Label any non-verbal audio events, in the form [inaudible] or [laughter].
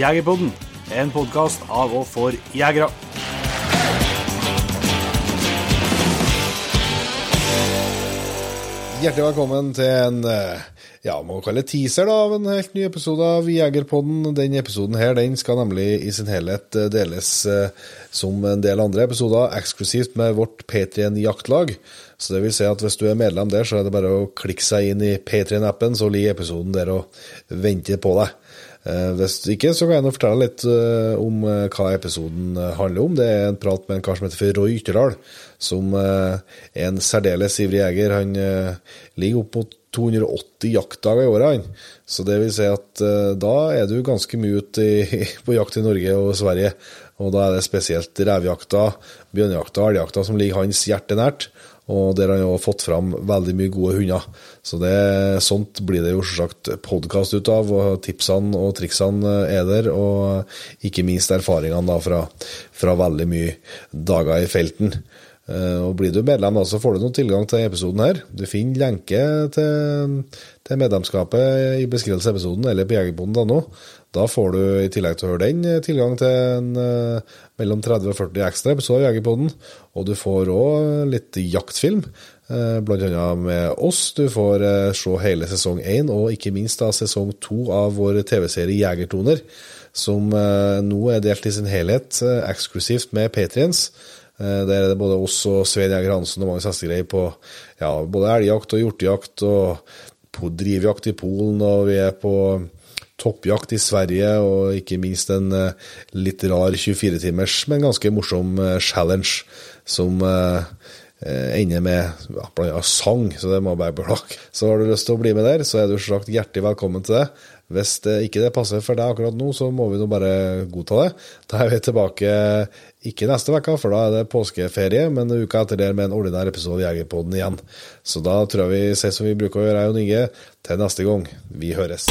Jegerpodden, en podkast av og for jegere. Hjertelig velkommen til en eh, ja, må kalle teaser da, av en helt ny episode av Jegerpodden. Den episoden her den skal nemlig i sin helhet eh, deles eh, som en del andre episoder eksklusivt med vårt P3 Jaktlag. Så det vil si at hvis du er medlem der, så er det bare å klikke seg inn i P3-appen, så ligger episoden der og venter på deg. Eh, hvis ikke, så kan jeg nå fortelle litt eh, om eh, hva episoden handler om. Det er en prat med en kar som heter Roy Ytterdal, som er en særdeles ivrig jeger. Han ligger opp mot 280 jaktdager i året. Så det vil si at da er du ganske mye ute [laughs] på jakt i Norge og Sverige. Og da er det spesielt revejakta, bjørnejakta og elgjakta som ligger hans hjerte nært og der han har fått fram veldig mye gode hunder. Så det, sånt blir det jo selvsagt podkast ut av, og tipsene og triksene er der. Og ikke minst erfaringene da fra, fra veldig mye dager i felten. Eh, og Blir du medlem, da, så får du noen tilgang til episoden her. Du finner lenke til, til medlemskapet i beskrivelsen av episoden, eller på jegerbonden.no. Da får du, i tillegg til å høre den, tilgang til en, uh, mellom 30 og 40 ekstra episoder av Jegerpoden. Og du får òg litt jaktfilm, blant annet med oss. Du får se hele sesong én, og ikke minst da sesong to av vår TV-serie Jegertoner, som nå er delt i sin helhet eksklusivt med Patriens. Eh, der er det både oss og Svein Jæger Hansen og Magnus Hestegreie på ja, både elgjakt og hjortejakt og på drivjakt i Polen, og vi er på toppjakt i Sverige, og ikke minst en eh, litt rar 24-timers, men ganske morsom eh, challenge som ender med ja, blant annet sang, så det må bare beklage. Så har du lyst til å bli med der, så er du selvsagt hjertelig velkommen til det. Hvis det ikke det passer for deg akkurat nå, så må vi nå bare godta det. Da er vi tilbake ikke neste uke, for da er det påskeferie, men uka etter det med en ordinær episode av Jegerpodden igjen. Så da tror jeg vi sier som vi bruker å gjøre, jeg og Inge. Til neste gang. Vi høres.